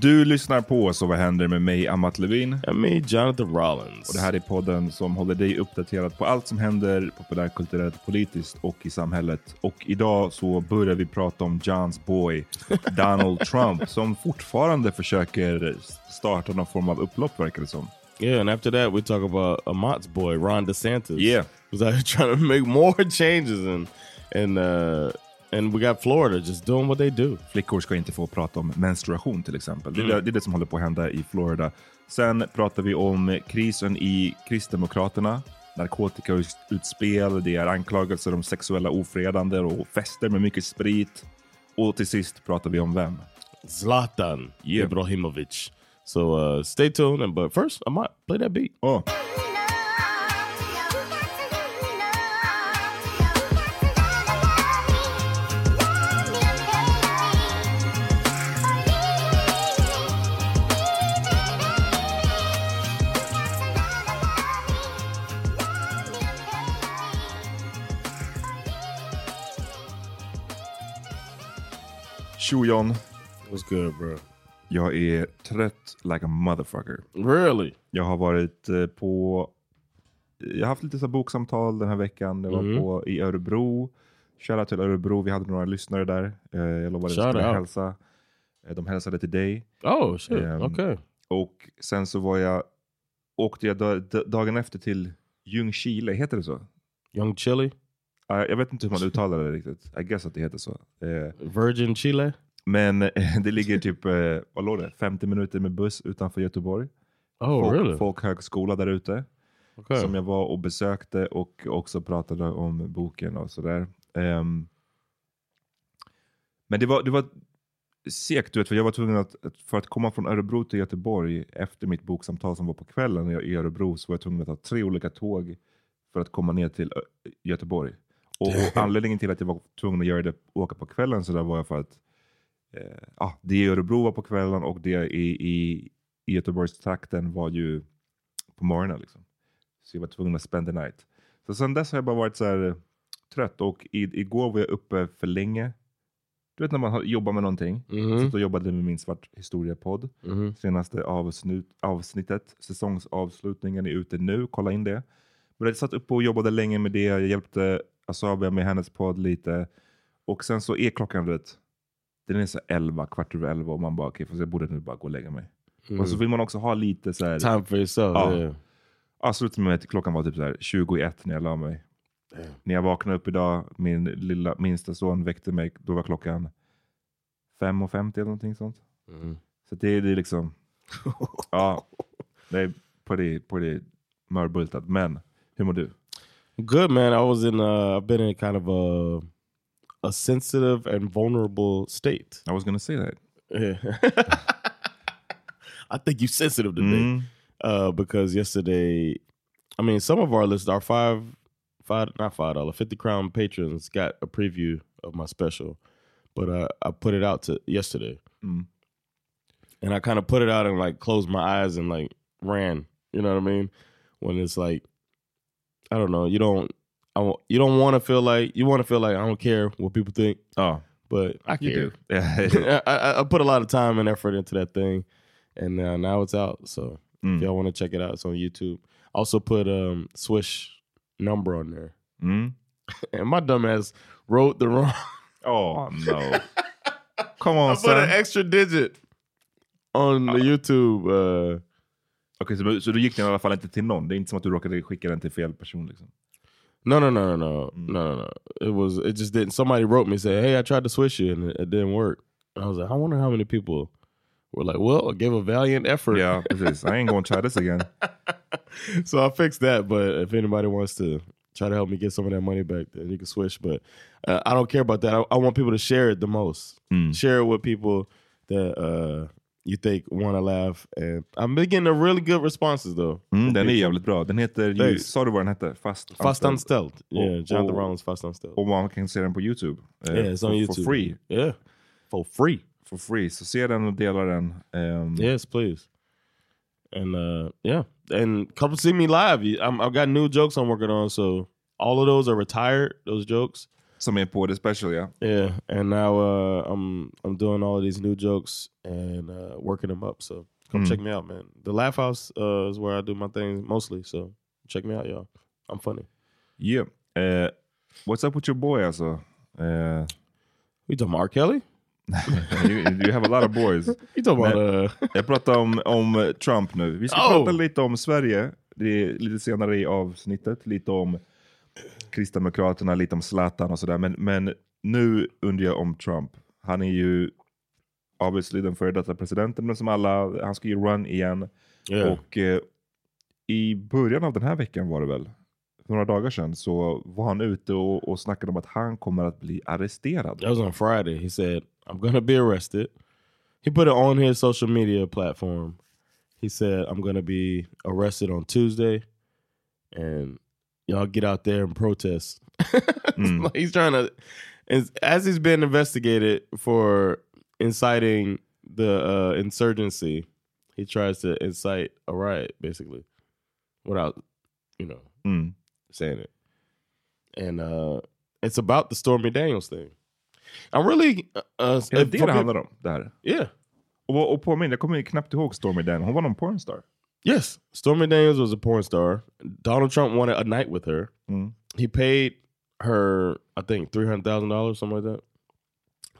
Du lyssnar på Så vad händer med mig, Amat Levin. And me, Jonathan Rollins. Och det här är podden som håller dig uppdaterad på allt som händer populärkulturellt, politiskt och i samhället. Och idag så börjar vi prata om Johns boy Donald Trump som fortfarande försöker starta någon form av upplopp verkar det som. Yeah, and after that we talk about Amat's boy, Ron DeSantis. Yeah. Who's out here trying to make more changes and and uh and we got Florida just doing what they do. Flickor ska inte få prata om menstruation till exempel. Det är, Mm. det, är det som håller på att hända i Florida. Sen pratar vi om krisen i Kristdemokraterna. Narkotikautspel, det är anklagelser om sexuella ofredande och fester med mycket sprit. Och till sist pratar vi om vem? Zlatan Yeah. Ibrahimovic. So uh stay tuned and but first Amat, play that beat. Oh. Tjo John, What's good, bro? jag är trött like a motherfucker. Really? Jag har varit eh, på... Jag har haft lite så här boksamtal den här veckan. Jag var Mhm. på i Örebro. Shoutout till Örebro. Vi hade några lyssnare där. Eh, Jag lovade att jag Shout skulle out. hälsa. Eh, De hälsade till dig. Oh shit. Ehm, okay. Och sen så var jag, åkte jag da, da, dagen efter till Ljungskile. Heter det så? Young Chili, jag vet inte hur man uttalar det riktigt. I guess att det heter så. Eh, Virgin Chile. Men eh, det ligger typ, eh, vad låg det? 50 minuter med buss utanför Göteborg. Oh Folk, really? Folkhögskola där ute. Okay. som jag var och besökte och också pratade om boken och sådär. Ehm, men det var, det var segt, vet, för jag var tvungen att, för att komma från Örebro till Göteborg efter mitt boksamtal som var på kvällen i Örebro, så var jag tvungen att ta tre olika tåg för att komma ner till Göteborg. Och, anledningen till att jag var tvungen att göra det, åka på kvällen så där var för att eh, ah, det i Örebro var på kvällen och det i, i, i Göteborgstrakten var ju på morgonen. Liksom. Så jag var tvungen att spend the night. Så sen dess har jag bara varit så här, trött och i, igår var jag uppe för länge. Du vet när man jobbar med någonting. Mhm. Så jag jobbade med min svart historia-podd. Mhm. Senaste avsnitt, avsnittet, säsongsavslutningen är ute nu. Kolla in det. Men jag satt uppe och jobbade länge med det. Jag hjälpte Asabia med hennes podd lite. Och sen så är klockan rätt. Den är så 11, kvart över 11 och man bara okej, okay, jag borde nu bara gå och lägga mig. Och så vill man också ha lite så här. Time for yourself. Ja. Yeah. Ja, slutade med att klockan var typ så här 21 när jag la mig. När jag vaknade upp idag, min lilla minsta son väckte mig, då var klockan 5.50 eller någonting sånt. Mm. Så det, det är liksom, ja, det är på det, på det mörbultat. Men hur mår du? Good man. I was in. Uh, I've been in kind of a a sensitive and vulnerable state. I was gonna say that. Yeah. I think you're sensitive today Mm. uh, because yesterday, I mean, some of our list, our five, five, not five dollar, fifty crown patrons got a preview of my special, but uh, I put it out to yesterday, Mm. and I kind of put it out and like closed my eyes and like ran. You know what I mean? When it's like, I don't know, you don't, I, you don't want to feel like you want to feel like I don't care what people think, Oh, but I you care. do. Yeah. I, I, I put a lot of time and effort into that thing, and uh, now it's out. So Mm. if y'all want to check it out, it's on YouTube. Also put um Swish number on there, Mm. and my dumbass wrote the wrong. Oh no. Come on I put an extra digit on the YouTube. Uh, Okej, så, så du gick den i alla fall inte till någon? Det är inte som att du råkade skicka den till fel person? Liksom. no, no, no, no, no, no, no, no. It was. It just didn't. Somebody wrote me say, "Hey, I tried to Swish you, and it, it didn't work." And I was like, I wonder how many people were like, "Well, I gave a valiant effort." Ja, precis. I ain't gonna try this again. so I fixed that. But if anybody wants to try to help me get some of that money back, then you can switch. But uh, I don't care about that. I, I want people to share it the most. Mm. Share it with people that uh, you think want to laugh. And I'm getting a really good responses though. Mm, den är jävligt bra. Den heter, ju, sa du vad den hette? Fast, Fast Unstealed. Yeah, Jonathan Rollins Fast Unstealed. Och man kan se den på YouTube. eh, yeah, it's on for, YouTube. For free. Yeah, for free. For free. Så se den och dela den. Um, Yes, please. And uh, yeah, and come see me live. I'm, I've got new jokes I'm working on, so all of those are retired. Those jokes. Som är på det special ja. Yeah, and now uh, I'm I'm doing all of these new jokes and uh, working them up. So come Mm. check me out, man. The Laugh House uh, is where I do my things mostly. So check me out, y'all. I'm funny. Yeah. Eh, what's up with your boy alltså? Eh, You talking about R. Kelly? you, you have a lot of boys. You talking about uh? Jag pratar om, om Trump nu. Vi ska Oh! prata lite om Sverige det är lite senare i avsnittet. Lite om Kristdemokraterna, lite om Zlatan och sådär. Men, men nu undrar jag om Trump. Han är ju obviously den före detta presidenten, men som alla, han ska ju run igen. Yeah. Och eh, i början av den här veckan var det väl, för några dagar sedan, så var han ute och, och snackade om att han kommer att bli arresterad. That was on Friday. He said, I'm to be arrested. He put it on his social media platform. He said, I'm to be arrested on Tuesday. And y'all get out there and protest. Mm. like he's trying to, as, as he's been investigated for inciting the uh, insurgency, he tries to incite a riot, basically, without, you know, Mm. saying it. And uh, it's about the Stormy Daniels thing. I'm really uh, Är det if- det for det peop- handlar om? Det här? Yeah. Och, och påminn, jag kommer knappt ihåg Stormy Daniels. Hon var någon pornstar. Yes. Stormy Daniels was a porn star. Donald Trump wanted a night with her. Mm. He paid her, I think, three hundred thousand dollars, something like that,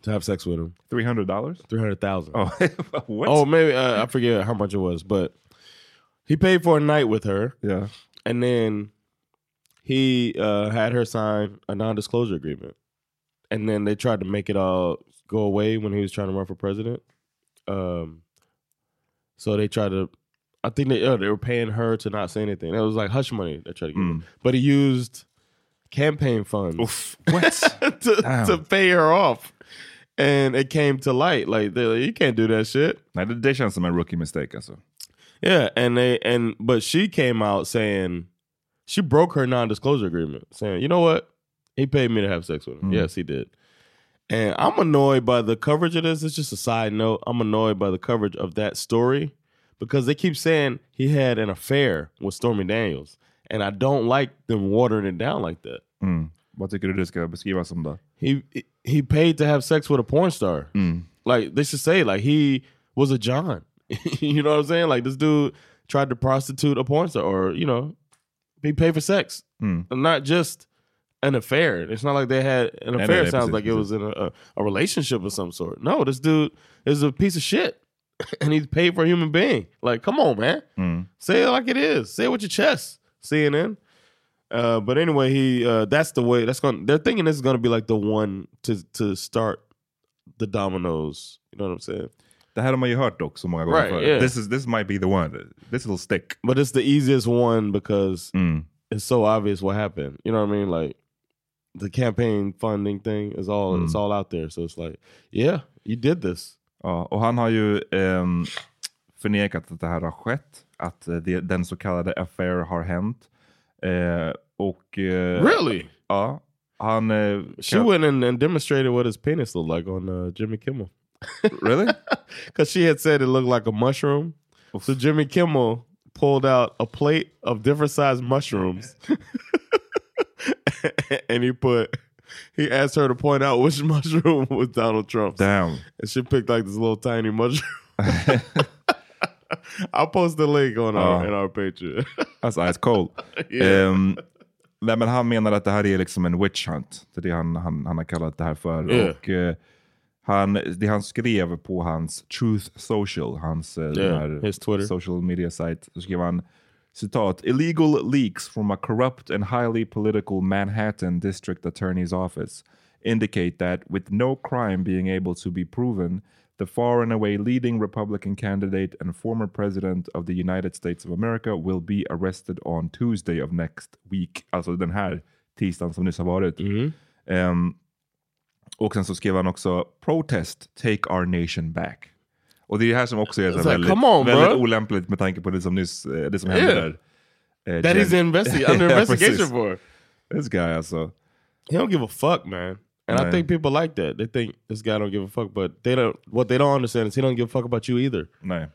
to have sex with him. Three hundred dollars? Three hundred thousand. Oh, what? Oh, maybe uh, I forget how much it was, but he paid for a night with her, yeah. and then he uh, had her sign a non-disclosure agreement, and then they tried to make it all go away when he was trying to run for president. Um, so they tried to, I think they uh, they were paying her to not say anything. It was like hush money they tried to give, him. but he used campaign funds Oof. What? to to pay her off, and it came to light. Like, they're like, you can't do that shit. Nej, det, det känns som en rookie mistake alltså. Yeah, and they and but she came out saying she broke her non-disclosure agreement, saying, "You know what? He paid me to have sex with him. Mm. Yes, he did." And I'm annoyed by the coverage of this. It's just a side note. I'm annoyed by the coverage of that story because they keep saying he had an affair with Stormy Daniels, and I don't like them watering it down like that. Mm. Vad tycker du det ska beskrivas som då? He he paid to have sex with a porn star. Mm. Like they should say like he was a John. you know what I'm saying? Like this dude tried to prostitute a porn star, or you know, he paid for sex, Mm. Not just an affair. It's not like they had an affair. yeah, sounds precis, like it was in a, a, a relationship of some sort. No, this dude is a piece of shit, and he's paid for a human being. Like, come on, man, Mm. say it like it is. Say it with your chest. CNN. Uh, but anyway, he uh, that's the way that's going. They're thinking this is going to be like the one to to start the dominoes. You know what I'm saying? Det här har man ju hört dock så många gånger Right, yeah. This, is, this might be the one. This will stick. But it's the easiest one because Mm. it's so obvious what happened. You know what I mean? Like the campaign funding thing is all it's all out there. So it's like, yeah, you did this. Ja, och han har ju ehm, förnekat att det här har skett. Att eh, det, den så kallade affair har hänt. Eh, och... eh, Really? Ja. Han... eh, She went in and demonstrated what his penis looked like on uh, Jimmy Kimmel. Really? Because she had said it looked like a mushroom. So Jimmy Kimmel pulled out a plate of different sized mushrooms. and he put, he asked her to point out which mushroom was Donald Trump's. Damn. And she picked like this little tiny mushroom. I'll post the link on our, Oh. in our Patreon. That's ice cold. Yeah. Ehm, nej, men han menar att det här är liksom en witch hunt. Det är det han, han, han har kallat det här för. Yeah. Och, eh, han, det han skrev på hans Truth Social, hans eh, Yeah, här social media site, så skrev han citat, illegal leaks from a corrupt and highly political Manhattan district attorney's office indicate that with no crime being able to be proven, the far and away leading Republican candidate and former president of the United States of America will be arrested on Tuesday of next week. Alltså den här tisdagen som nyss har varit. Mm. Ehm, och sen så skrev han också protest, take our nation back. Och det är det här som också är så like, väldigt, come on, väldigt olämpligt med tanke på det som nyss eh, det som hände Yeah. där. Eh, that Jen- he's investi- under investigation for. This guy alltså. He don't give a fuck, man. And I Man. think people like that. They think this guy don't give a fuck, but they don't. What they don't understand is he don't give a fuck about you either. Nej.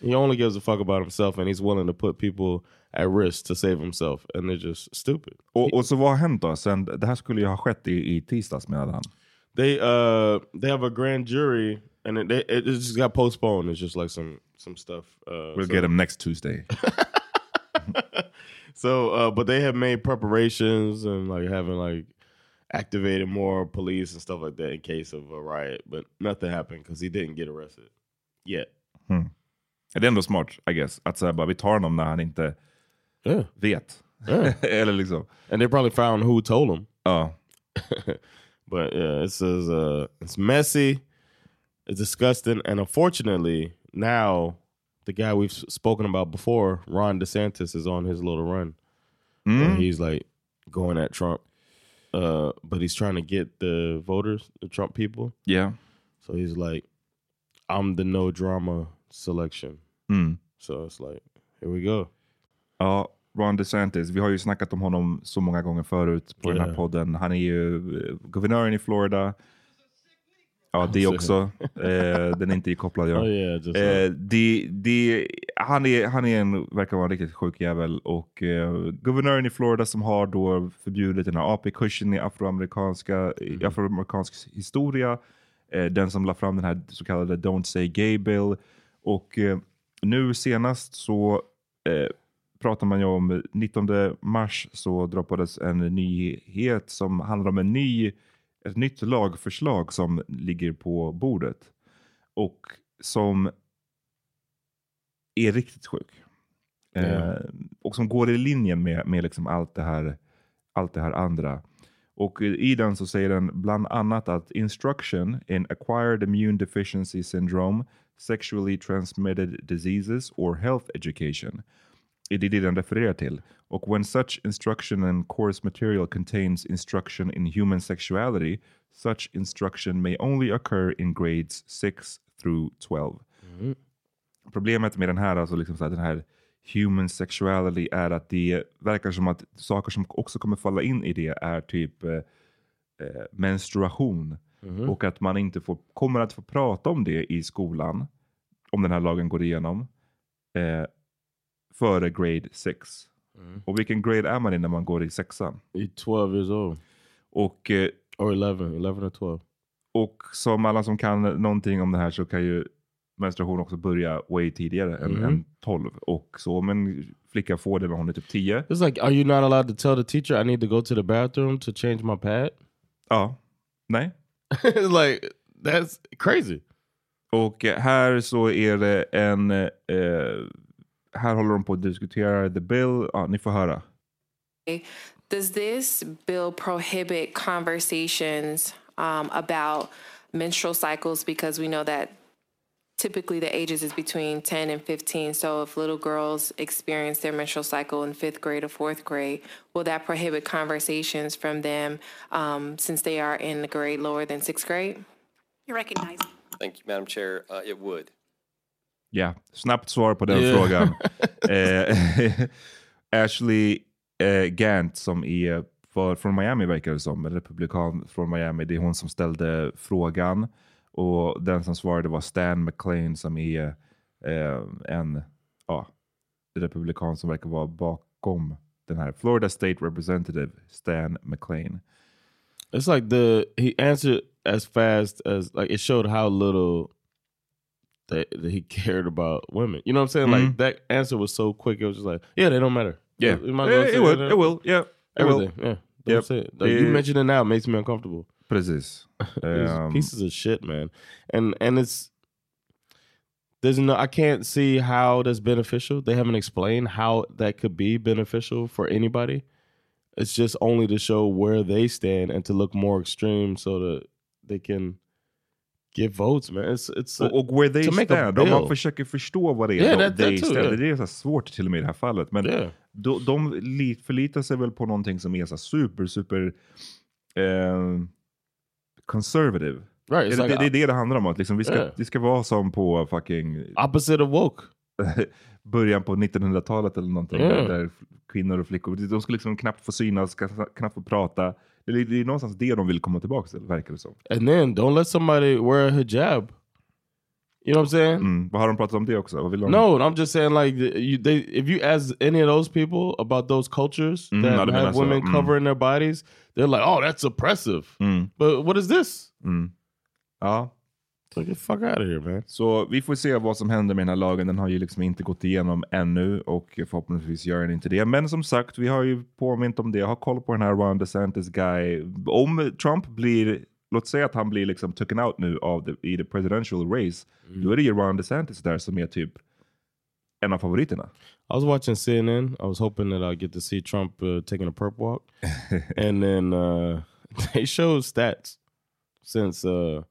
He only gives a fuck about himself, and he's willing to put people at risk to save himself, and they're just stupid. Och, och så vad har hänt då? Sen, det här skulle ju ha skett i, i tisdags menade han. They uh they have a grand jury, and it, they, it just got postponed. It's just like some some stuff. Uh, We'll so- get them next Tuesday. So, uh, but they have made preparations and like having like activated more police and stuff like that in case of a riot. But nothing happened because he didn't get arrested yet. Det är ändå smart, I guess. Att säga bara, vi tar honom när han inte Yeah, vet. Yeah. Eller liksom. and they probably found who told him. Ja. But yeah, it says uh, it's messy, it's disgusting, and unfortunately now the guy we've spoken about before, Ron DeSantis, is on his little run. And he's like going at Trump, uh, but he's trying to get the voters, the Trump people. Yeah. So he's like, I'm the no drama selection. Mm. So it's like, here we go. Ja, Ron DeSantis. Vi har ju snackat om honom så många gånger förut på den här Yeah. podden. Han är ju eh, guvernören i Florida. Ja, det också. Eh, den är inte ikopplad. Ja. Oh, yeah, Eh, det, det, han, är, han är en, verkar vara en riktigt sjuk jävel. Och eh, guvernören i Florida som har då förbjudit den här AP-kursen i afroamerikanska, i afroamerikansk historia. Eh, den som la fram den här så kallade Don't Say Gay Bill. Och eh, nu senast så eh, pratar man ju om 19 mars så droppades en nyhet som handlar om en ny, ett nytt lagförslag som ligger på bordet. Och som är riktigt sjuk. Eh, och som går i linjen med, med liksom allt, det här, allt det här andra. Och i den så säger den bland annat att instruction in acquired immune deficiency syndrome, sexually transmitted diseases or health education Det är det den refererar till. Och when such instruction and course material contains instruction in human sexuality, such instruction may only occur in grades 6 through 12. Problemet med den här, alltså liksom så här, den här human sexuality är att det verkar som att saker som också kommer falla in i det är typ eh, eh, menstruation. Och att man inte får, kommer att få prata om det i skolan, om den här lagen går igenom, eh, före grade 6. Och vilken grade är man i när man går i sexan? You're 12 years old. Och, eh, Or 11. 11 or 12. och som alla som kan någonting om det här så kan ju menstruation också börja way tidigare än, Mhm. än 12. Och så om en flicka får det när hon är typ 10, It's like, are you not allowed to tell the teacher I need to go to the bathroom to change my pad? ja, nej. Like, that's crazy. Och eh, här så är det en, eh, här håller de på att diskutera the bill, ja ni får höra. Does this bill prohibit conversations um, about menstrual cycles? Because we know that typically the ages is between 10 and 15. So if little girls experience their menstrual cycle in fifth grade or fourth grade, will that prohibit conversations from them um, since they are in the grade lower than sixth grade? You recognize. Thank you, Madam Chair. Uh, it would. Ja, snabbt svar på den Yeah. frågan. eh, Ashley eh, Gant som är för, från Miami verkar det som, en republikan från Miami. Det är hon som ställde frågan. Och den som svarade var Stan McClain som är eh, en ja, republikan som verkar vara bakom den här. Florida State Representative Stan McClain. It's like the he answered as fast as like it showed how little that, that he cared about women. You know what I'm saying? Like Mhm. that answer was so quick. It was just like, yeah, they don't matter. Yeah, You might as well it, will, it will, yeah. It will. Everything. Yeah. Yep. It. Like, you Eh, mention it now makes me uncomfortable. Precis. Um, pieces of shit, man. And and it's there's no I can't see how that's beneficial. They haven't explained how that could be beneficial for anybody. It's just only to show where they stand and to look more extreme so that they can get votes, man. It's it's Och, och where they a stand, om man försöker förstå vad det är Yeah, de, that- they that stand. yeah. Det är så svårt till och med i det här fallet. Men Yeah. de, de li- förlitar sig väl på någonting som är så super, super eh, conservative. Right, det, like det, det är det det handlar om. Att liksom vi, ska, Yeah. det ska vara som på fucking opposite of woke. början på 1900-talet eller någonting. Där, där kvinnor och flickor, de ska liksom knappt få synas, knappt få prata. Det är, det är någonstans det de vill komma tillbaka till, verkar det som. And then don't let somebody wear a hijab. You know what I'm saying? Mm. Vad har de pratat om det också? Vad vill de? No, I'm just saying like you, they if you ask any of those people about those cultures Mm, that have jag så. women Mm. covering their bodies, they're like, oh, that's oppressive. Mm. But what is this? Mm. Ja, get the fuck out of here, man. Så vi får se vad som händer med den här lagen. Den har ju liksom inte gått igenom ännu och förhoppningsvis gör den inte det. Men som sagt, vi har ju påmint om det. Jag har koll på den här Ron DeSantis guy. Om Trump blir, låt säga att han blir liksom taken out nu av the, i the presidential race, då är det ju Ron DeSantis där som är typ en av favoriterna. I was watching CNN. I was hoping that I'd get to see Trump uh, taking a perp walk, and then uh, they showed stats since uh,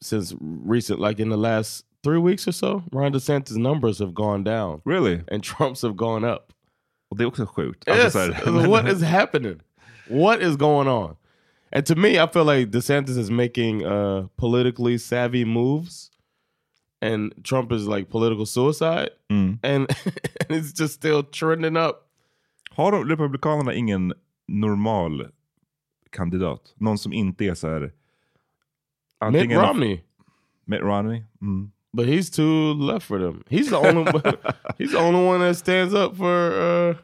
since recent, like in the last three weeks or so. Ron DeSantis' numbers have gone down, Really? and Trump's have gone up. Och det är också sjukt. Yes. Alltså så här- what is happening? What is going on? And to me, I feel like DeSantis is making uh, politically savvy moves, and Trump is like political suicide, Mm. and, and it's just still trending up. Har Republikanerna ingen normal kandidat? Någon som inte är så här... Mitt Romney, Mitt Romney? Mm. but he's too left for them. He's the only he's the only one that stands up for uh,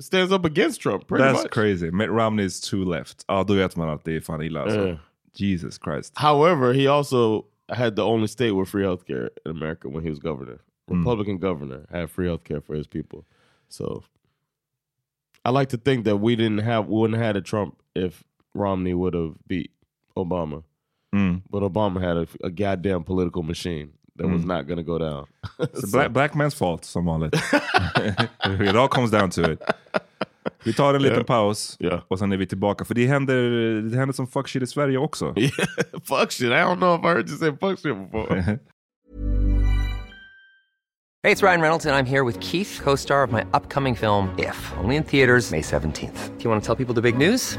stands up against Trump. Pretty That's much. crazy. Mitt Romney is too left. Ja, då vet man att det är fan illa alltså. Jesus Christ. However, he also had the only state with free healthcare in America when he was governor. Republican governor had free healthcare for his people. So I like to think that we didn't have we wouldn't have had a Trump if Romney would have beat Obama. Mm. But Obama had a, a goddamn political machine that was not going to go down. So black, black man's fault som vanligt. it all comes down to it. Vi tar en liten Yeah. paus Yeah. och sen är vi tillbaka. För det händer, det händer som fuck shit i Sverige också. fuck shit. I don't know if I heard you say fuck shit before. Hey, it's Ryan Reynolds, and I'm here with Keith, co star of my upcoming film, If, only in theaters, May 17th. Do you want to tell people the big news?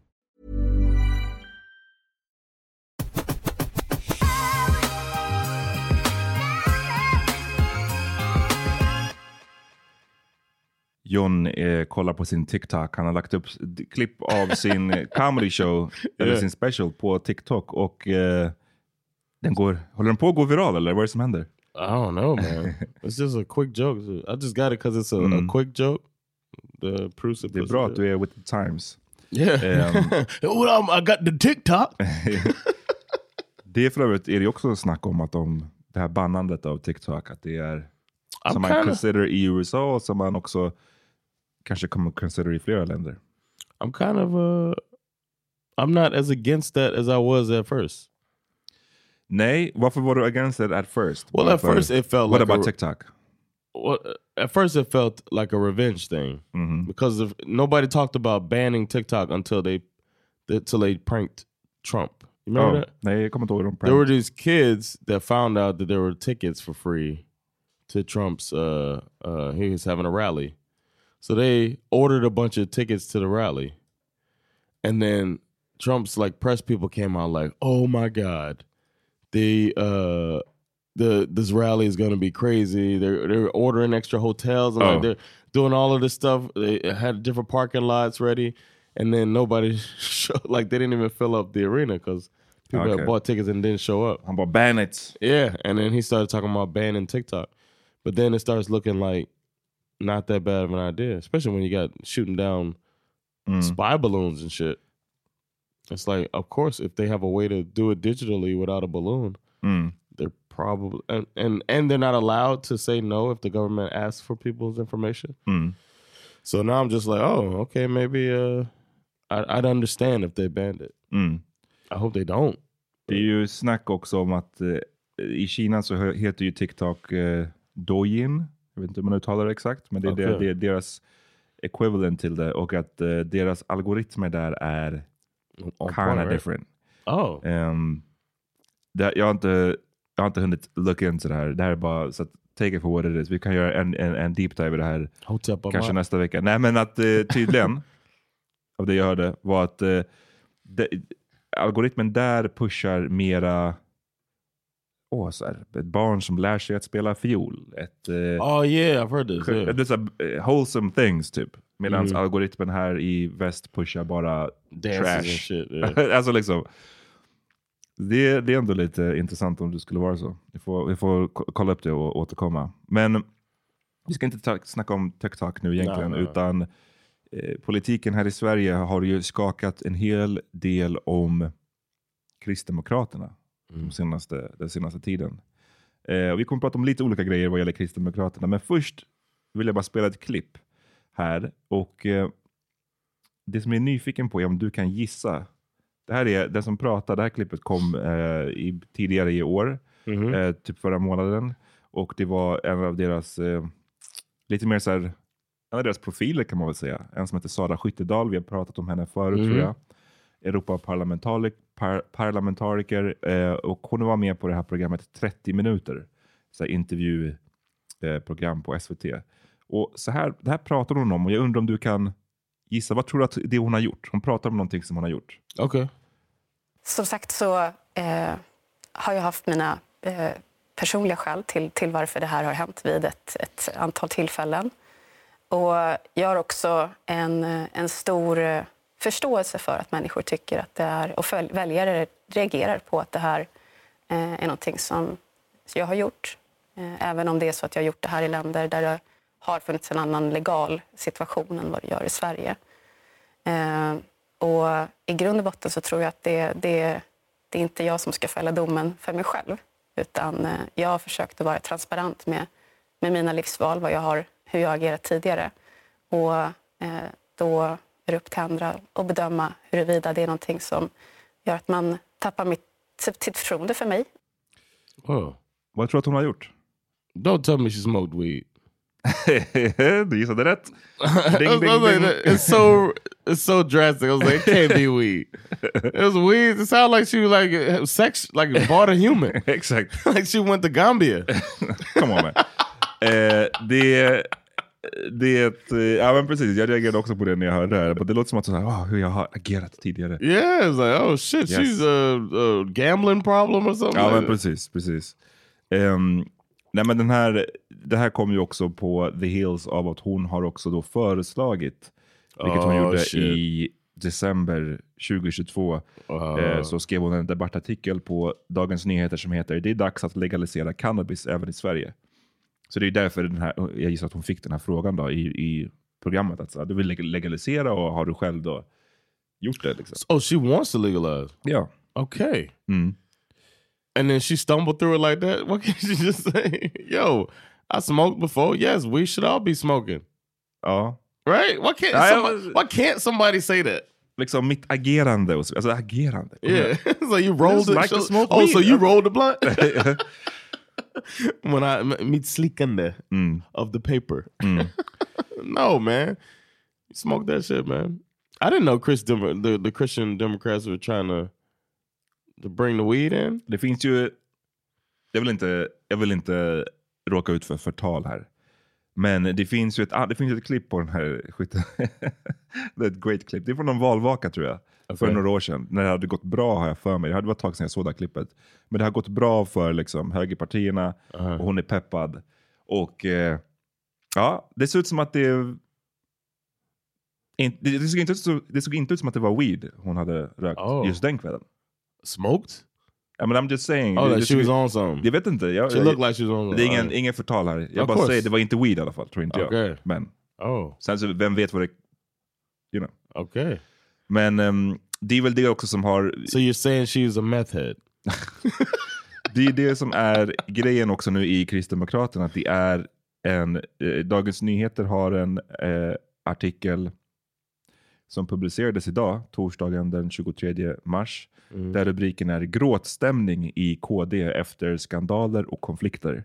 John eh, kollar på sin TikTok. Han har lagt upp klipp av sin comedy show, eller sin special på TikTok. Och eh, den går, håller den på att gå viral eller vad är det som händer? I don't know, man. it's just a quick joke. I just got it because it's a, Mm. a quick joke. The proofs Det är bra att du är with the times. Yeah. Um, I got the TikTok. det är för övrigt är det också snack om att de, det här bannandet av TikTok, att det är I'm som man consider i USA och som man också kanske kommer consider i flera länder. I'm kind of uh I'm not as against that as I was at first. Nej, varför var du against it at first? Well, at first it felt What like about a- TikTok? Well, at first it felt like a revenge thing Mhm. because of nobody talked about banning TikTok until they until they pranked Trump. You remember Oh, that? nej, jag kommer inte ihåg de There were these kids that found out that there were tickets for free to Trump's uh uh he was having a rally. So they ordered a bunch of tickets to the rally. And then Trump's like press people came out like, "Oh my god. The uh the this rally is going to be crazy. They're they're ordering extra hotels and Oh. like they're doing all of this stuff. They had different parking lots ready and then nobody showed, like they didn't even fill up the arena cuz people Okay. had bought tickets and didn't show up. Han bara ban it. Yeah, and then he started talking about banning TikTok. But then it starts looking like not that bad of an idea, especially when you got shooting down Mm. spy balloons and shit. It's like, of course, if they have a way to do it digitally without a balloon, Mm. they're probably and, and and they're not allowed to say no if the government asks for people's information. Mm. So now I'm just like, oh, okay, maybe uh, I, I'd understand if they banned it. Mm. I hope they don't. Det är ju snack också om att eh, i Kina så he- heter ju TikTok eh, Douyin. Jag vet inte hur man uttalar det exakt, men det är, det, Okej. det är deras equivalent till det och att eh, deras algoritmer där är On kind point, of right? different. Oh, Um, det, jag, har inte, jag har inte hunnit look into det här. Det här är bara så att take it for what it is. Vi kan göra en, en, en deep dive i det här kanske nästa vecka. Nej men att eh, tydligen, av det jag hörde, var att eh, det, algoritmen där pushar mera åh, så här, ett barn som lär sig att spela fiol. Ett, eh, Oh yeah, I've heard this. Yeah. det är så här, eh, wholesome things typ. Medan Mm. algoritmen här i väst pushar bara Dances trash. shit. Yeah. alltså liksom, det, det är ändå lite intressant om det skulle vara så. Vi får, vi får ko- kolla upp det och återkomma. Men vi ska inte ta, snacka om TikTok nu egentligen, nej, nej. utan eh, politiken här i Sverige har ju skakat en hel del om Kristdemokraterna Mm. de senaste, den senaste tiden. Eh, vi kommer prata om lite olika grejer vad gäller Kristdemokraterna, men först vill jag bara spela ett klipp här. Och eh, Det som jag är nyfiken på är om du kan gissa. Det här är den som pratar, det här klippet kom eh, i, tidigare i år, Mhm. eh, typ förra månaden. Och det var en av deras, eh, lite mer så här, en av deras profiler kan man väl säga. En som heter Sara Skyttedal, vi har pratat om henne förut Mhm. tror jag. Europaparlamentariker par, parlamentariker, eh, och hon var med på det här programmet 30 minuter. Så här intervjuprogram på SVT. Och så här, det här pratar hon om och jag undrar om du kan gissa. Vad tror du att det hon har gjort? Hon pratar om någonting som hon har gjort. Okay. Som sagt så eh, har jag haft mina eh, personliga skäl till, till varför det här har hänt vid ett, ett antal tillfällen. Och jag har också en, en stor eh, förståelse för att människor tycker att det är, och väljare reagerar på att det här eh, är någonting som jag har gjort. Eh, även om det är så att jag har gjort det här i länder där det har funnits en annan legal situation än vad det gör i Sverige. Eh, och i grund och botten så tror jag att det, det, det är inte jag som ska fälla domen för mig själv. Utan jag har försökt att vara transparent med, med mina livsval, vad jag har hur jag agerat tidigare. Och då är upp till andra att bedöma huruvida det är någonting som gör att man tappar mitt, sitt förtroende för mig. Oh. Vad tror du att hon har gjort? Don't tell me she smoked weed. du gissade rätt. Ding, ding, ding. It's so it's so drastic. I was like, it can't be weed. It was weed. It sounded like she was like sex, like bought a human. Exakt. like she went to Gambia. Come on man. Eh, det det, eh, ja men precis, jag reagerade också på det när jag hörde det här. Det låter som att så här, oh, hur jag har agerat tidigare. Yeah, it's like oh shit, yes. she's a, a, gambling problem or something. Ja men precis, precis. Um, nej men den här, det här kom ju också på the heels av att hon har också då föreslagit, vilket hon oh, gjorde shit. i december 2022, uh. eh, så skrev hon en debattartikel på Dagens Nyheter som heter “Det är dags att legalisera cannabis även i Sverige”. Så det är därför den här, jag gissar att hon fick den här frågan då i, i programmet. Att så, du vill legalisera och har du själv då gjort det? Liksom. Oh, she wants to legalize? Ja. Okay. Mm. And then she stumbled through it like that? What can she just say? Yo, I smoked before. Yes, we should all be smoking. Ja. Right? Why can't, somebody, why can't somebody say that? Liksom mitt agerande. Alltså agerande. Yeah. so you rolled it. Like oh, so you rolled the blunt? when I mitt slickande mm. of the paper. Mm. no man, smoke that shit man. I didn't know Chris Dem the, the Christian Democrats were trying to, to bring the weed in. Det finns ju, jag vill inte, jag vill inte råka ut för förtal här. Men det finns ju ett, ah, det finns ett klipp på den här skiten. det är ett great klipp. Det är från någon valvaka tror jag. Okay. För några år sedan. När det hade gått bra har jag för mig. Det hade varit ett tag sedan jag såg det här klippet. Men det har gått bra för liksom, högerpartierna uh -huh. och hon är peppad. Och eh, ja, det ser ut som att det... In, det, det, såg inte ut, det såg inte ut som att det var weed hon hade rökt oh. just den kvällen. Smoked? I mean, I'm just saying. Oh, that she was on something. Jag vet inte. Jag, she looked like she was on Det är ingen, ingen förtal här. Jag of bara course. säger det var inte weed i alla fall, tror inte okay. jag. Men oh. sen så, vem vet vad det... You know. Okay. Men um, det är väl det också som har... So you're saying she's a meth head? det är det som är grejen också nu i Kristdemokraterna. Att det är en... Eh, Dagens Nyheter har en eh, artikel som publicerades idag, torsdagen den 23 mars. Mm. Där rubriken är “Gråtstämning i KD efter skandaler och konflikter”.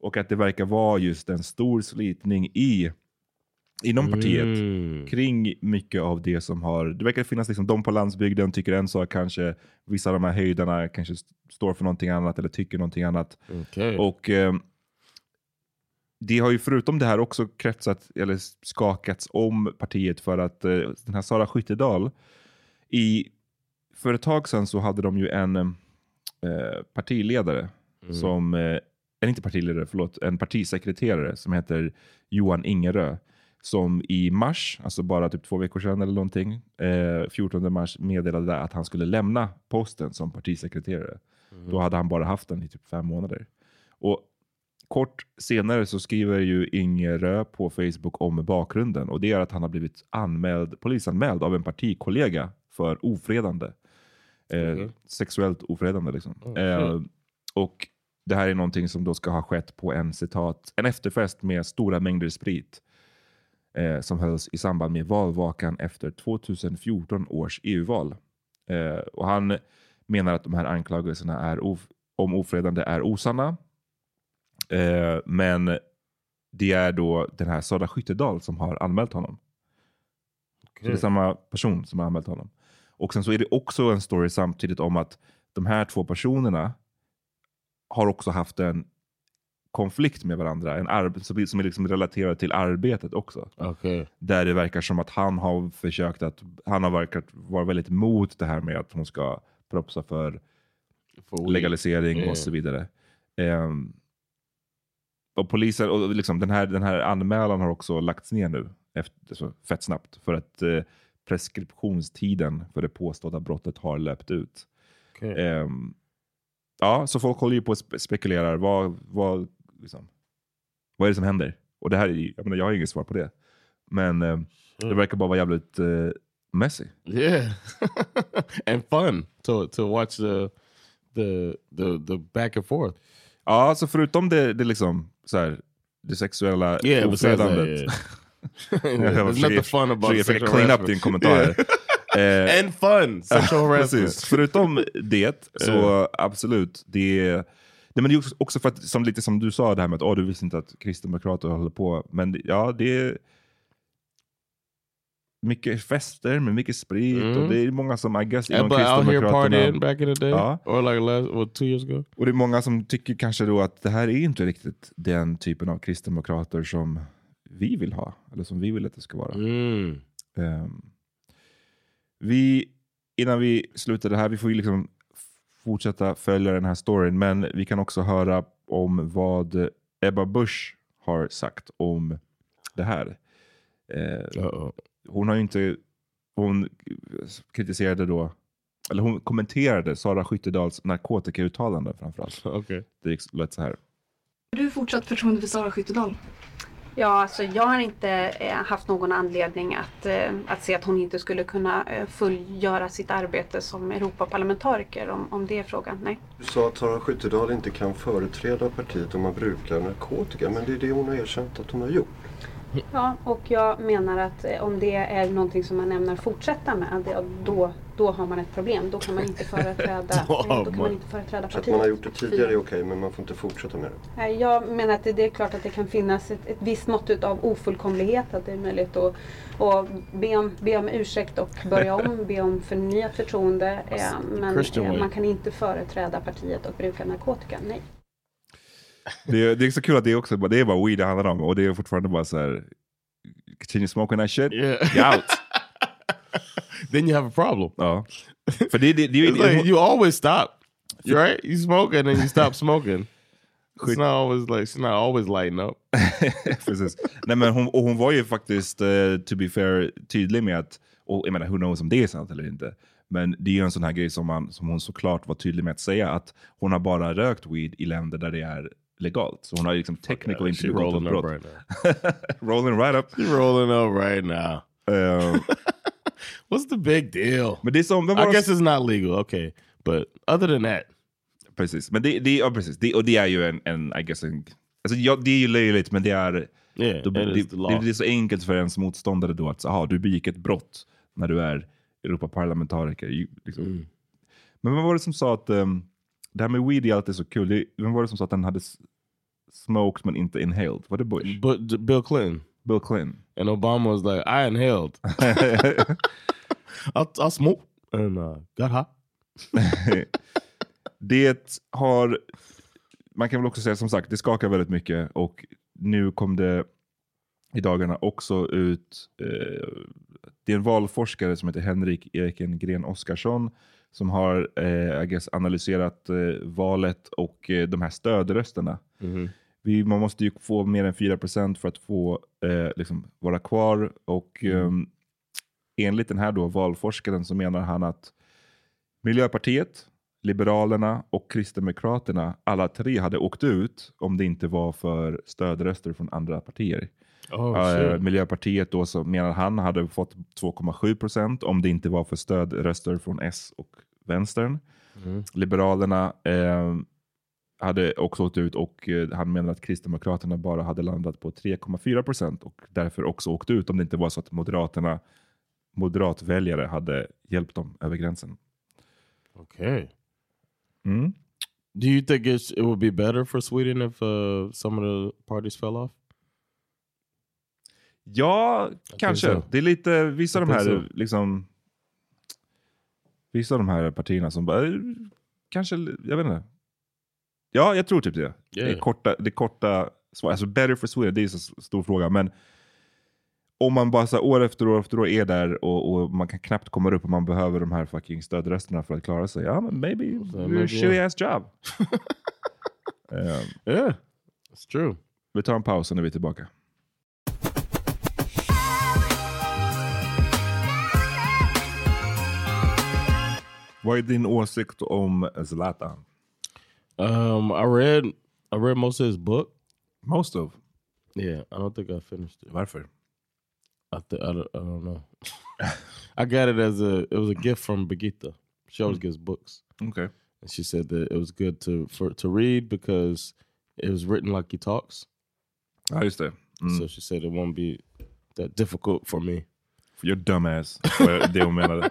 Och att det verkar vara just en stor slitning i inom partiet mm. kring mycket av det som har... Det verkar finnas liksom, de på landsbygden tycker en sak kanske, vissa av de här höjdarna kanske står för någonting annat eller tycker någonting annat. Okay. Och eh, det har ju förutom det här också kretsat, eller skakats om partiet för att eh, den här Sara Skyttedal, i, för ett tag sedan så hade de ju en eh, partiledare mm. som, eh, inte partiledare, förlåt, en partisekreterare som heter Johan Ingerö som i mars, alltså bara typ två veckor sedan eller någonting, eh, 14 mars meddelade att han skulle lämna posten som partisekreterare. Mm. Då hade han bara haft den i typ fem månader. Och Kort senare så skriver ju Ingerö på Facebook om bakgrunden och det är att han har blivit anmäld, polisanmäld av en partikollega för ofredande. Eh, mm. Sexuellt ofredande liksom. Mm. Eh, och det här är någonting som då ska ha skett på en citat, en efterfest med stora mängder sprit eh, som hölls i samband med valvakan efter 2014 års EU-val. Eh, och han menar att de här anklagelserna är of om ofredande är osanna. Eh, men det är då den här Sara Skyttedal som har anmält honom. Okay. Så det är samma person som har anmält honom. Och sen så är det också en story samtidigt om att de här två personerna har också haft en konflikt med varandra, en arb- som är liksom relaterad till arbetet också. Okay. Där det verkar som att han har försökt att, han har verkat vara väldigt emot det här med att hon ska propsa för weed. legalisering Yeah. och så vidare. Ehm, och polisen, och liksom den, här, den här anmälan har också lagts ner nu, efter, så fett snabbt, för att eh, preskriptionstiden för det påstådda brottet har löpt ut. Okay. Ehm, ja, så folk håller ju på och spe- spekulerar. Vad, vad, liksom, vad är det som händer? Och det här, är- jag, menar, jag har inget svar på det. Men eh, det verkar bara vara jävligt eh, messy. Yeah, and fun to to watch the the the the back and forth. Ja, alltså förutom det, det, liksom, så här, det sexuella Yeah, ofredandet. yeah. Jag There's försöker- försöker clean up din kommentar. Eh, And fun, sexual harassment. Förutom det, så Ja. absolut. Det är, nej, men det är också- för att, som, lite som du sa, det här med att oh, du visste inte att kristdemokrater håller på. Men ja, det är mycket fester med mycket sprit Mm. och det är många som, I guess, inom kristdemokraterna. back in the day, Ja. or like last what two years ago. Och det är många som tycker kanske då att det här är inte riktigt den typen av kristdemokrater som vi vill ha. Eller som vi vill att det ska vara. Mm. Ehm, vi, innan vi slutar det här, vi får ju liksom fortsätta följa den här storyn. Men vi kan också höra om vad Ebba Busch har sagt om det här. Eh, hon har ju inte, hon kritiserade då, eller hon kommenterade Sara Skyttedals narkotikauttalande framförallt. Okay. Det gick lät så här. Har du fortsatt förtroende för Sara Skyttedal? Ja, alltså jag har inte eh, haft någon anledning att, eh, att se att hon inte skulle kunna eh, fullgöra sitt arbete som Europaparlamentariker om, om det är frågan. Nej. Du sa att Sara Skyttedal inte kan företräda partiet om man brukar narkotika. Men det är det hon har erkänt att hon har gjort. Ja, och jag menar att eh, om det är någonting som man ämnar fortsätta med, då, då har man ett problem. Då kan man inte företräda, Då kan man- man inte företräda Så att partiet. man har gjort det tidigare är okej men man får inte fortsätta med det. Jag menar att det, det är klart att det kan finnas ett, ett visst mått av ofullkomlighet. Att det är möjligt att, att be, om, be om ursäkt och börja om, be om förnyat förtroende. Eh, men eh, man kan inte företräda partiet och bruka narkotika. Nej. Det är, det är så kul att det är också det är bara weed det handlar om och det är fortfarande bara så här. Continue smoking that shit, Yeah. out. Then you have a problem. Ja. För det, det, det, It's like you always stop. Right? You smoke and then you stop smoking. It's not always like she's not always lighting up. Precis. Nej, men hon, och hon var ju faktiskt, eh, to be fair, tydlig med att, och jag menar who knows om det är sant eller inte, men det är ju en sån här grej som, man, som hon såklart var tydlig med att säga, att hon har bara rökt weed i länder där det är legalt. Så hon har ju liksom technically inte begått up brott. right rolling right up. She's rolling up right now. Eh, What's the big deal? Men det är som, vem I guess it's not legal, okay. But other than that. Precis, men det, det, ja, precis. Det, och det är ju en, en I guess, en, alltså, ja, det är ju löjligt, men det är, Yeah, då, det, det, det är så enkelt för ens motståndare då att, aha, du begick ett brott när du är Europaparlamentariker. Liksom. Mm. Men vem var det som sa att, um, det här med weed är alltid så kul. Det, vem var det som sa att den hade smoked men inte inhaled? Var det Bush? But Bill Clinton. Bill Clinton. And Obama was like, I inhaled. I, I smoked and uh, got high. det har, man kan väl också säga som sagt, det skakar väldigt mycket och nu kom det i dagarna också ut, eh, det är en valforskare som heter Henrik Ekengren Oskarsson som har eh, guess, analyserat eh, valet och eh, de här stödrösterna. Mhm. Vi, man måste ju få mer än 4% för att få eh, liksom, vara kvar och ehm, enligt den här då valforskaren så menar han att Miljöpartiet, Liberalerna och Kristdemokraterna, alla tre hade åkt ut om det inte var för stödröster från andra partier. Oh, shit. Miljöpartiet då så menar han hade fått 2,7 procent om det inte var för stödröster från S och vänstern. Mm. Liberalerna eh, hade också åkt ut och eh, han menar att Kristdemokraterna bara hade landat på 3,4 procent och därför också åkt ut om det inte var så att Moderaterna, moderatväljare hade hjälpt dem över gränsen. Okay. Mm. Do you think it would be better for Sweden if uh, some of the parties fell off? Ja, kanske. så. Det är lite, vissa av Jag de här så. liksom vissa av de här partierna som bara, eh, kanske, jag vet inte. Ja, jag tror typ det. Det är Yeah. korta, det korta svar. Alltså better for Sweden, det är så s- stor fråga. Men om man bara så här, år efter år efter år är där och, och man kan knappt komma upp och man behöver de här fucking stödrösterna för att klara sig. Ja, men maybe, you're a shitty ass job. um, Yeah, it's true. vi tar en paus och är vi tillbaka. Vad är din åsikt om Zlatan? Um, I read I read most of his book. Most of? Yeah, I don't think I finished it. Varför? I, th- I, don't, I don't know. I got it as a it was a gift from Begita. She always gives books. Okay. And she said that it was good to for to read because it was written like he talks. Ja, just det. Mm. So she said it won't be that difficult for me. For your dumbass. det hon menade.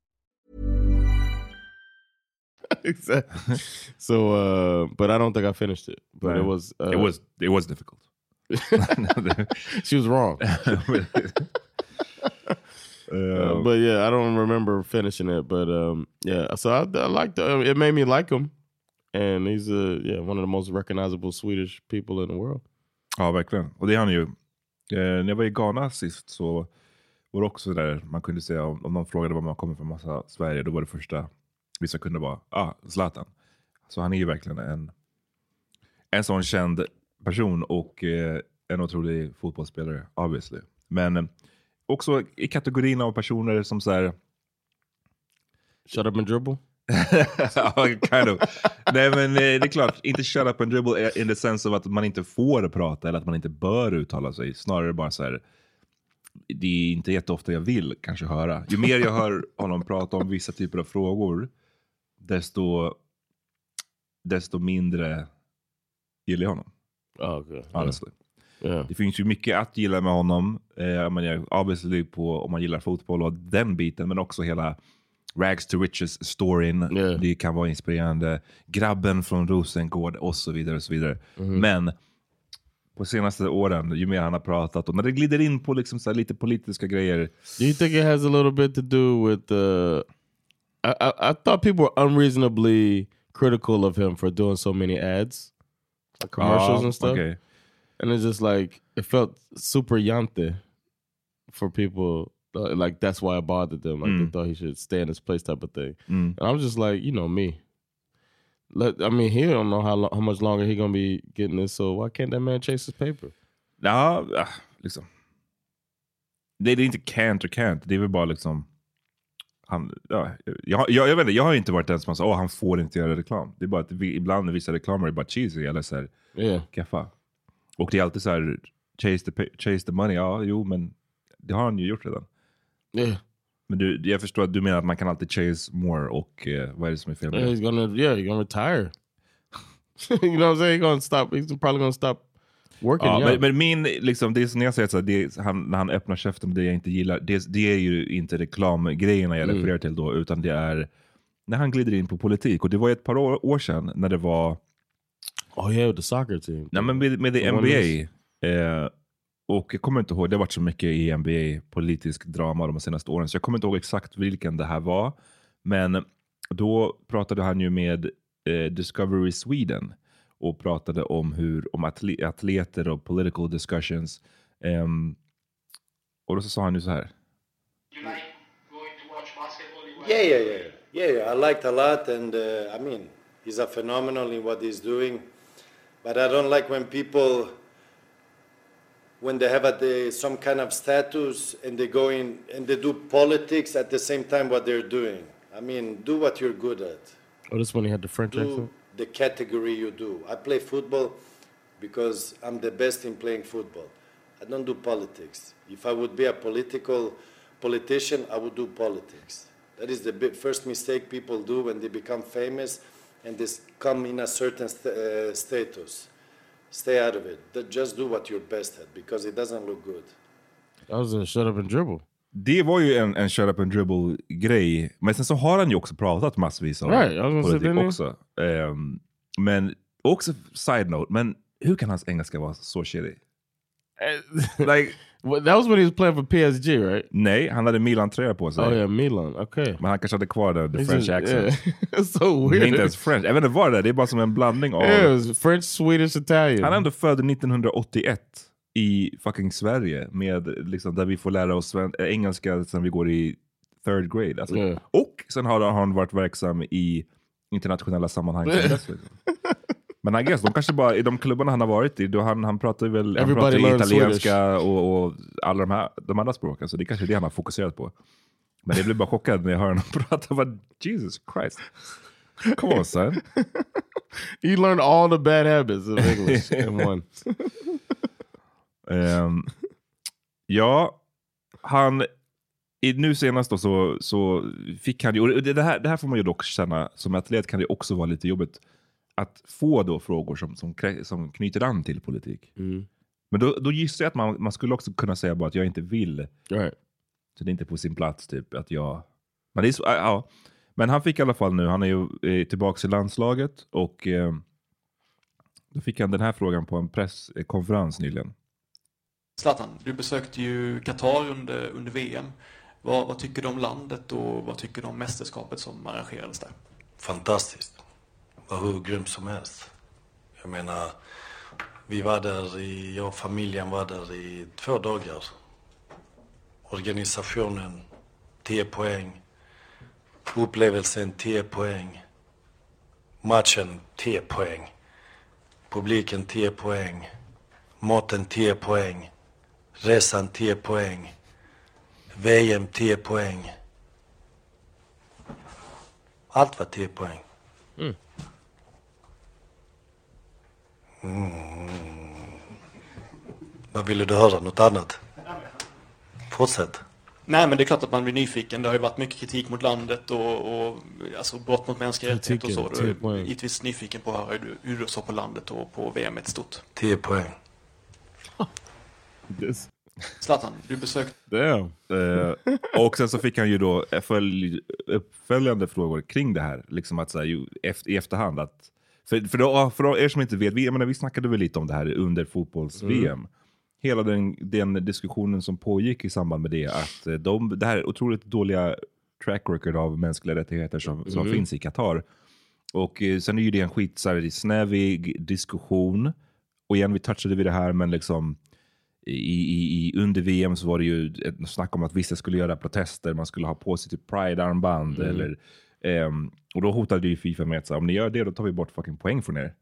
exactly. So, uh, but I don't think I finished it. But it was uh, it was it was difficult. she was wrong. Uh, but yeah, I don't remember finishing it. But um, yeah, so I, I liked it. It made me like him, and he's a yeah one of the most recognizable Swedish people in the world. Ja, verkligen. Och det är han ju. Eh, när jag var i Ghana sist så var det också där man kunde säga om, om någon frågade var man kommer från, massa Sverige, då var det första vissa kunde vara ah, Zlatan. Så han är ju verkligen en, en sån känd person och eh, en otrolig fotbollsspelare, obviously. Men eh, också i kategorin av personer som så här... Shut up and dribble? kind of. Nej men eh, det är klart, inte shut up and dribble in the sense av att man inte får prata eller att man inte bör uttala sig. Snarare bara så här, det är inte jätteofta jag vill kanske höra. Ju mer jag hör honom prata om vissa typer av frågor, desto, desto mindre gillar jag honom. Oh, okay. Honestly. Yeah. Det finns ju mycket att gilla med honom. Eh, men jag, obviously på om man gillar fotboll och den biten, men också hela rags to riches storyn. Det kan vara inspirerande. Grabben från Rosengård och så vidare. och så vidare. Mhm. Men på senaste åren, ju mer han har pratat och när det glider in på liksom så lite politiska grejer. Do you think it has a little bit to do with uh I, I, I thought people were unreasonably critical of him for doing so many ads, like commercials Ah, and stuff. okay. And it's just like it felt super yante for people. uh, Like that's why it bothered them. Like Mm. they thought he should stay in his place, type of thing. Mm. And I was just like, you know me. Let I mean, he don't know how lo- how much longer he gonna be getting this. So why can't that man chase his paper? Ja, ah, liksom. Det, är inte can't or can't. Det är väl bara liksom... Han, ja, jag, jag, jag, vet inte, jag har inte varit den som sa att han får inte göra reklam. Det är bara att vi, ibland vissa reklamer är bara cheesy eller så här, Yeah. kaffa. Och det är alltid så här, chase the, chase the money. Ja, jo, men det har han ju gjort redan. Yeah. Men du, jag förstår att du menar att man kan alltid chase more och eh, vad är det som är fel med Yeah, he's gonna yeah, he's gonna retire. you know what I'm saying? He's gonna stop. He's probably gonna stop working. Ja, young. men, men min, liksom, det är som jag säger så här, det är, han, när han öppnar käften med det jag inte gillar, det, det är ju inte reklamgrejerna jag Mm. refererar till då, utan det är när han glider in på politik. Och det var ett par år, år sedan när det var oh yeah, the soccer team. Nej, men med, med det NBA. Eh, och jag kommer inte ihåg, det har varit så mycket i NBA politisk drama de senaste åren, så jag kommer inte ihåg exakt vilken det här var. Men då pratade han ju med eh, Discovery Sweden och pratade om hur om atle atleter och political discussions. Ehm, och då så sa han ju så här. Yeah, yeah, yeah, yeah, yeah. I liked a lot, and uh, I mean, he's a phenomenal in what he's doing. But I don't like when people, when they have a, the, some kind of status and they go in and they do politics at the same time what they're doing. I mean, do what you're good at. Oh, this one he had the French Do accent. The category you do. I play football because I'm the best in playing football. I don't do politics. If I would be a political politician, I would do politics. That is the first mistake people do when they become famous and they come in a certain st- uh, status. Stay out of it. Just do what you're best at because it doesn't look good. That was a shut up and dribble. Det var ju en, en shut up and dribble grej. Men sen så har han ju också pratat massvis om Right, say, politik också. Ehm, men också side note, men hur kan hans engelska vara så shitty? like, Well, that was when he was playing for PSG, right? nej, han hade Milan-tröja på sig. Oh yeah, Milan. Okay. Men han kanske hade kvar den, the He's French in- accent. yeah. So weird. inte ens French. Jag vet inte vad det är, det är bara som en blandning av... Yeah, French, Swedish, Italian. Han är ändå född 1981 i fucking Sverige, med, liksom, där vi får lära oss äh, engelska sen vi går i third grade. Alltså. Yeah. Och sen har han varit verksam i internationella sammanhang. liksom. Men I guess, de kanske bara, i de klubbarna han har varit i, då han, han pratar väl han pratar italienska och, och alla de, här, de andra språken, så det är kanske är det han har fokuserat på. Men jag blir bara chockad när jag hör honom prata. Bara, Jesus Christ. Come on son. You learned all the bad habits of English in one. Ehm, ja, han... I, nu senast då så, så fick han ju... Det, det, här, det här får man ju dock känna, som atlet kan det också vara lite jobbigt. Att få då frågor som, som, som knyter an till politik. Men då, då gissar jag att man, man skulle också kunna säga bara att jag inte vill. Right. Så det är inte på sin plats typ att jag... Men, det är så, ja, ja. Men han fick i alla fall nu, han är ju eh, tillbaka i landslaget och eh, då fick han den här frågan på en presskonferens nyligen. Zlatan, du besökte ju Qatar under, under VM. Vad, vad tycker du om landet och vad tycker du om mästerskapet som arrangerades där? Fantastiskt. Det var hur grymt som helst. Jag menar, vi var där i, jag och familjen var där i två dagar. Organisationen, 10 poäng. Upplevelsen, 10 poäng. Matchen, 10 poäng. Publiken, 10 poäng. Maten, 10 poäng. Resan, 10 poäng. VM, 10 poäng. Allt var 10 poäng. Mm. Mm. Vad ville du höra? Något annat? Fortsätt. Nej, men det är klart att man blir nyfiken. Det har ju varit mycket kritik mot landet och, och alltså brott mot mänskliga rättigheter och så. Du är givetvis nyfiken på att höra hur du, hur du såg på landet och på VM i stort. 10 poäng. Zlatan, du besökte... Damn. Eh, och sen så fick han ju då följ, uppföljande frågor kring det här. Liksom att så här, ju, efter, I efterhand. Att, för, för, då, för er som inte vet, vi, jag menar, vi snackade väl lite om det här under fotbolls-VM. Mm. Hela den, den diskussionen som pågick i samband med det. Att eh, de, det här otroligt dåliga track record av mänskliga rättigheter som, som Mm. finns i Qatar. Och eh, sen är ju det en skit så här, snävig diskussion. Och igen, vi touchade vid det här, men liksom i, i, under VM så var det ju ett snack om att vissa skulle göra protester, man skulle ha på sig typ Pride-armband. Mm. Eller, ehm, och då hotade ju Fifa med att så om ni gör det då tar vi bort fucking poäng från er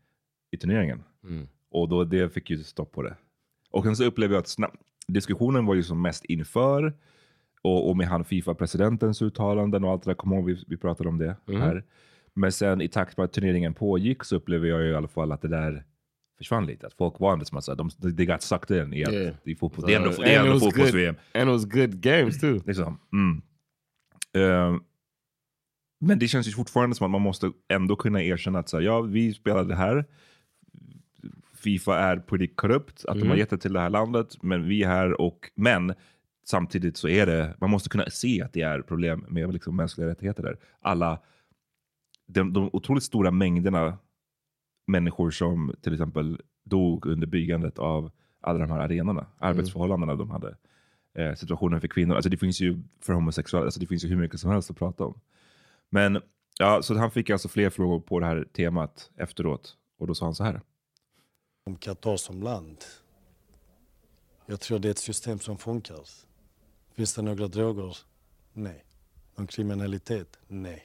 i turneringen. Mm. Och då, det fick ju stopp på det. Och sen så upplever jag att snabb, diskussionen var ju som mest inför och, och med han Fifa-presidentens uttalanden och allt det där. Kommer vi, vi pratade om det Mhm. här. Men sen i takt med att turneringen pågick så upplever jag ju i alla fall att det där försvann lite. Att folk var att säga, de, they got sucked in i Yeah. det är fotboll. Det är ändå, det är ändå fotbolls-VM. And it was good games too. Liksom. Mm. Eh, men det känns ju fortfarande som att man måste ändå kunna erkänna att så här, ja, vi spelade här. Fifa är pretty korrupt, att de har Mhm. gett det till det här landet, men vi är här och men samtidigt så är det, man måste kunna se att det är problem med liksom mänskliga rättigheter där. Alla, de, de otroligt stora mängderna människor som till exempel dog under byggandet av alla de här arenorna, arbetsförhållandena de hade, eh, situationen för kvinnor. Alltså det finns ju för homosexuella, alltså det finns ju hur mycket som helst att prata om. Men ja, så han fick alltså fler frågor på det här temat efteråt och då sa han så här. Om Qatar som land. Jag tror det är ett system som funkar. Finns det några droger? Nej. Någon kriminalitet? Nej.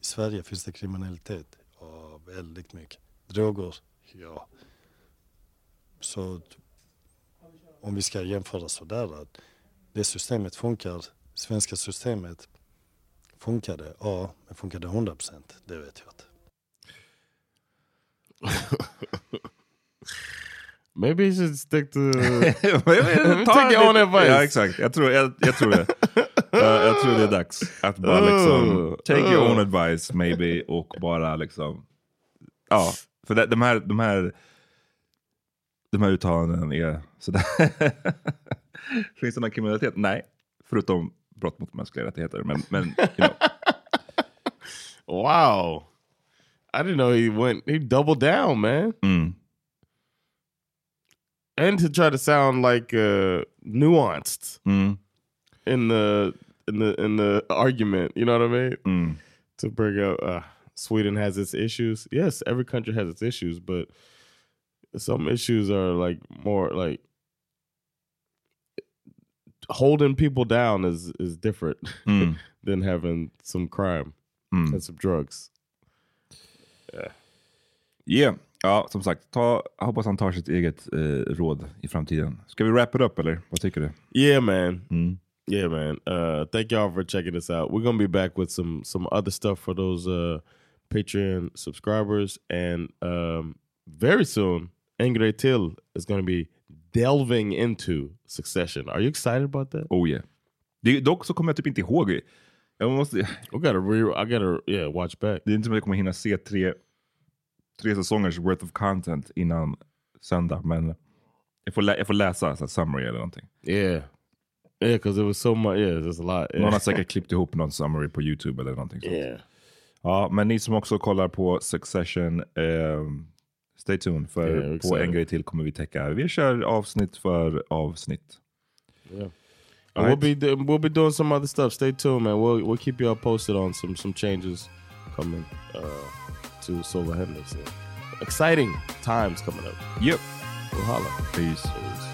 I Sverige finns det kriminalitet? Ja, väldigt mycket. Droger? Ja. Så om vi ska jämföra sådär att det systemet funkar, svenska systemet funkar det? Ja, men funkar det 100 procent? Det vet jag inte. Maybe he should stick to... Ta Take your own advice. Ja, exakt. Jag tror, jag, jag tror det. Ja, jag tror det är dags att bara liksom, Oh. take your Oh. own advice maybe och bara liksom, ja, för de här, de här, de här uttalanden är sådär. Finns det någon kriminalitet? Nej, förutom brott mot mänskliga rättigheter. Men, men you know. Wow. I didn't know he went, he doubled down, man. Mm. And to try to sound like uh, nuanced Mm. in the in the in the argument, you know what I mean? Mm. To bring up uh, Sweden has its issues. Yes, every country has its issues, but some issues are like more like holding people down is is different Mm. than having some crime Mm. and some drugs. Yeah. Yeah. Ja, som sagt, ta, jag hoppas han tar sitt eget eh, råd i framtiden. Ska vi wrap it up eller? Vad tycker du? Yeah, man. Mm. Yeah, man. Uh, thank y'all for checking this out. We're gonna be back with some some other stuff for those uh, Patreon subscribers, and um, very soon, Ingrid Till is gonna be delving into Succession. Are you excited about that? Oh yeah. Det, dock så kommer jag typ inte ihåg. Jag måste, I gotta re- I gotta yeah watch back. det är inte som att jag kommer hinna se tre, tre säsongers worth of content innan söndag, men jag får, lä, jag får läsa så summary eller någonting. Yeah, yeah, because it was so much. Yeah, there's a lot. Någon har säkert klippt ihop någon summary på YouTube eller någonting sånt. Yeah. Ja, men ni som också kollar på Succession, ehm, stay tuned. För Yeah, på en grej till kommer vi täcka. Vi kör avsnitt för avsnitt. Yeah. All we'll right. be we'll be doing some other stuff. Stay tuned, man. We'll we'll keep y'all posted on some some changes coming uh, to Silver Henderson. Exciting times coming up. Yep. We'll holla. Peace. Peace.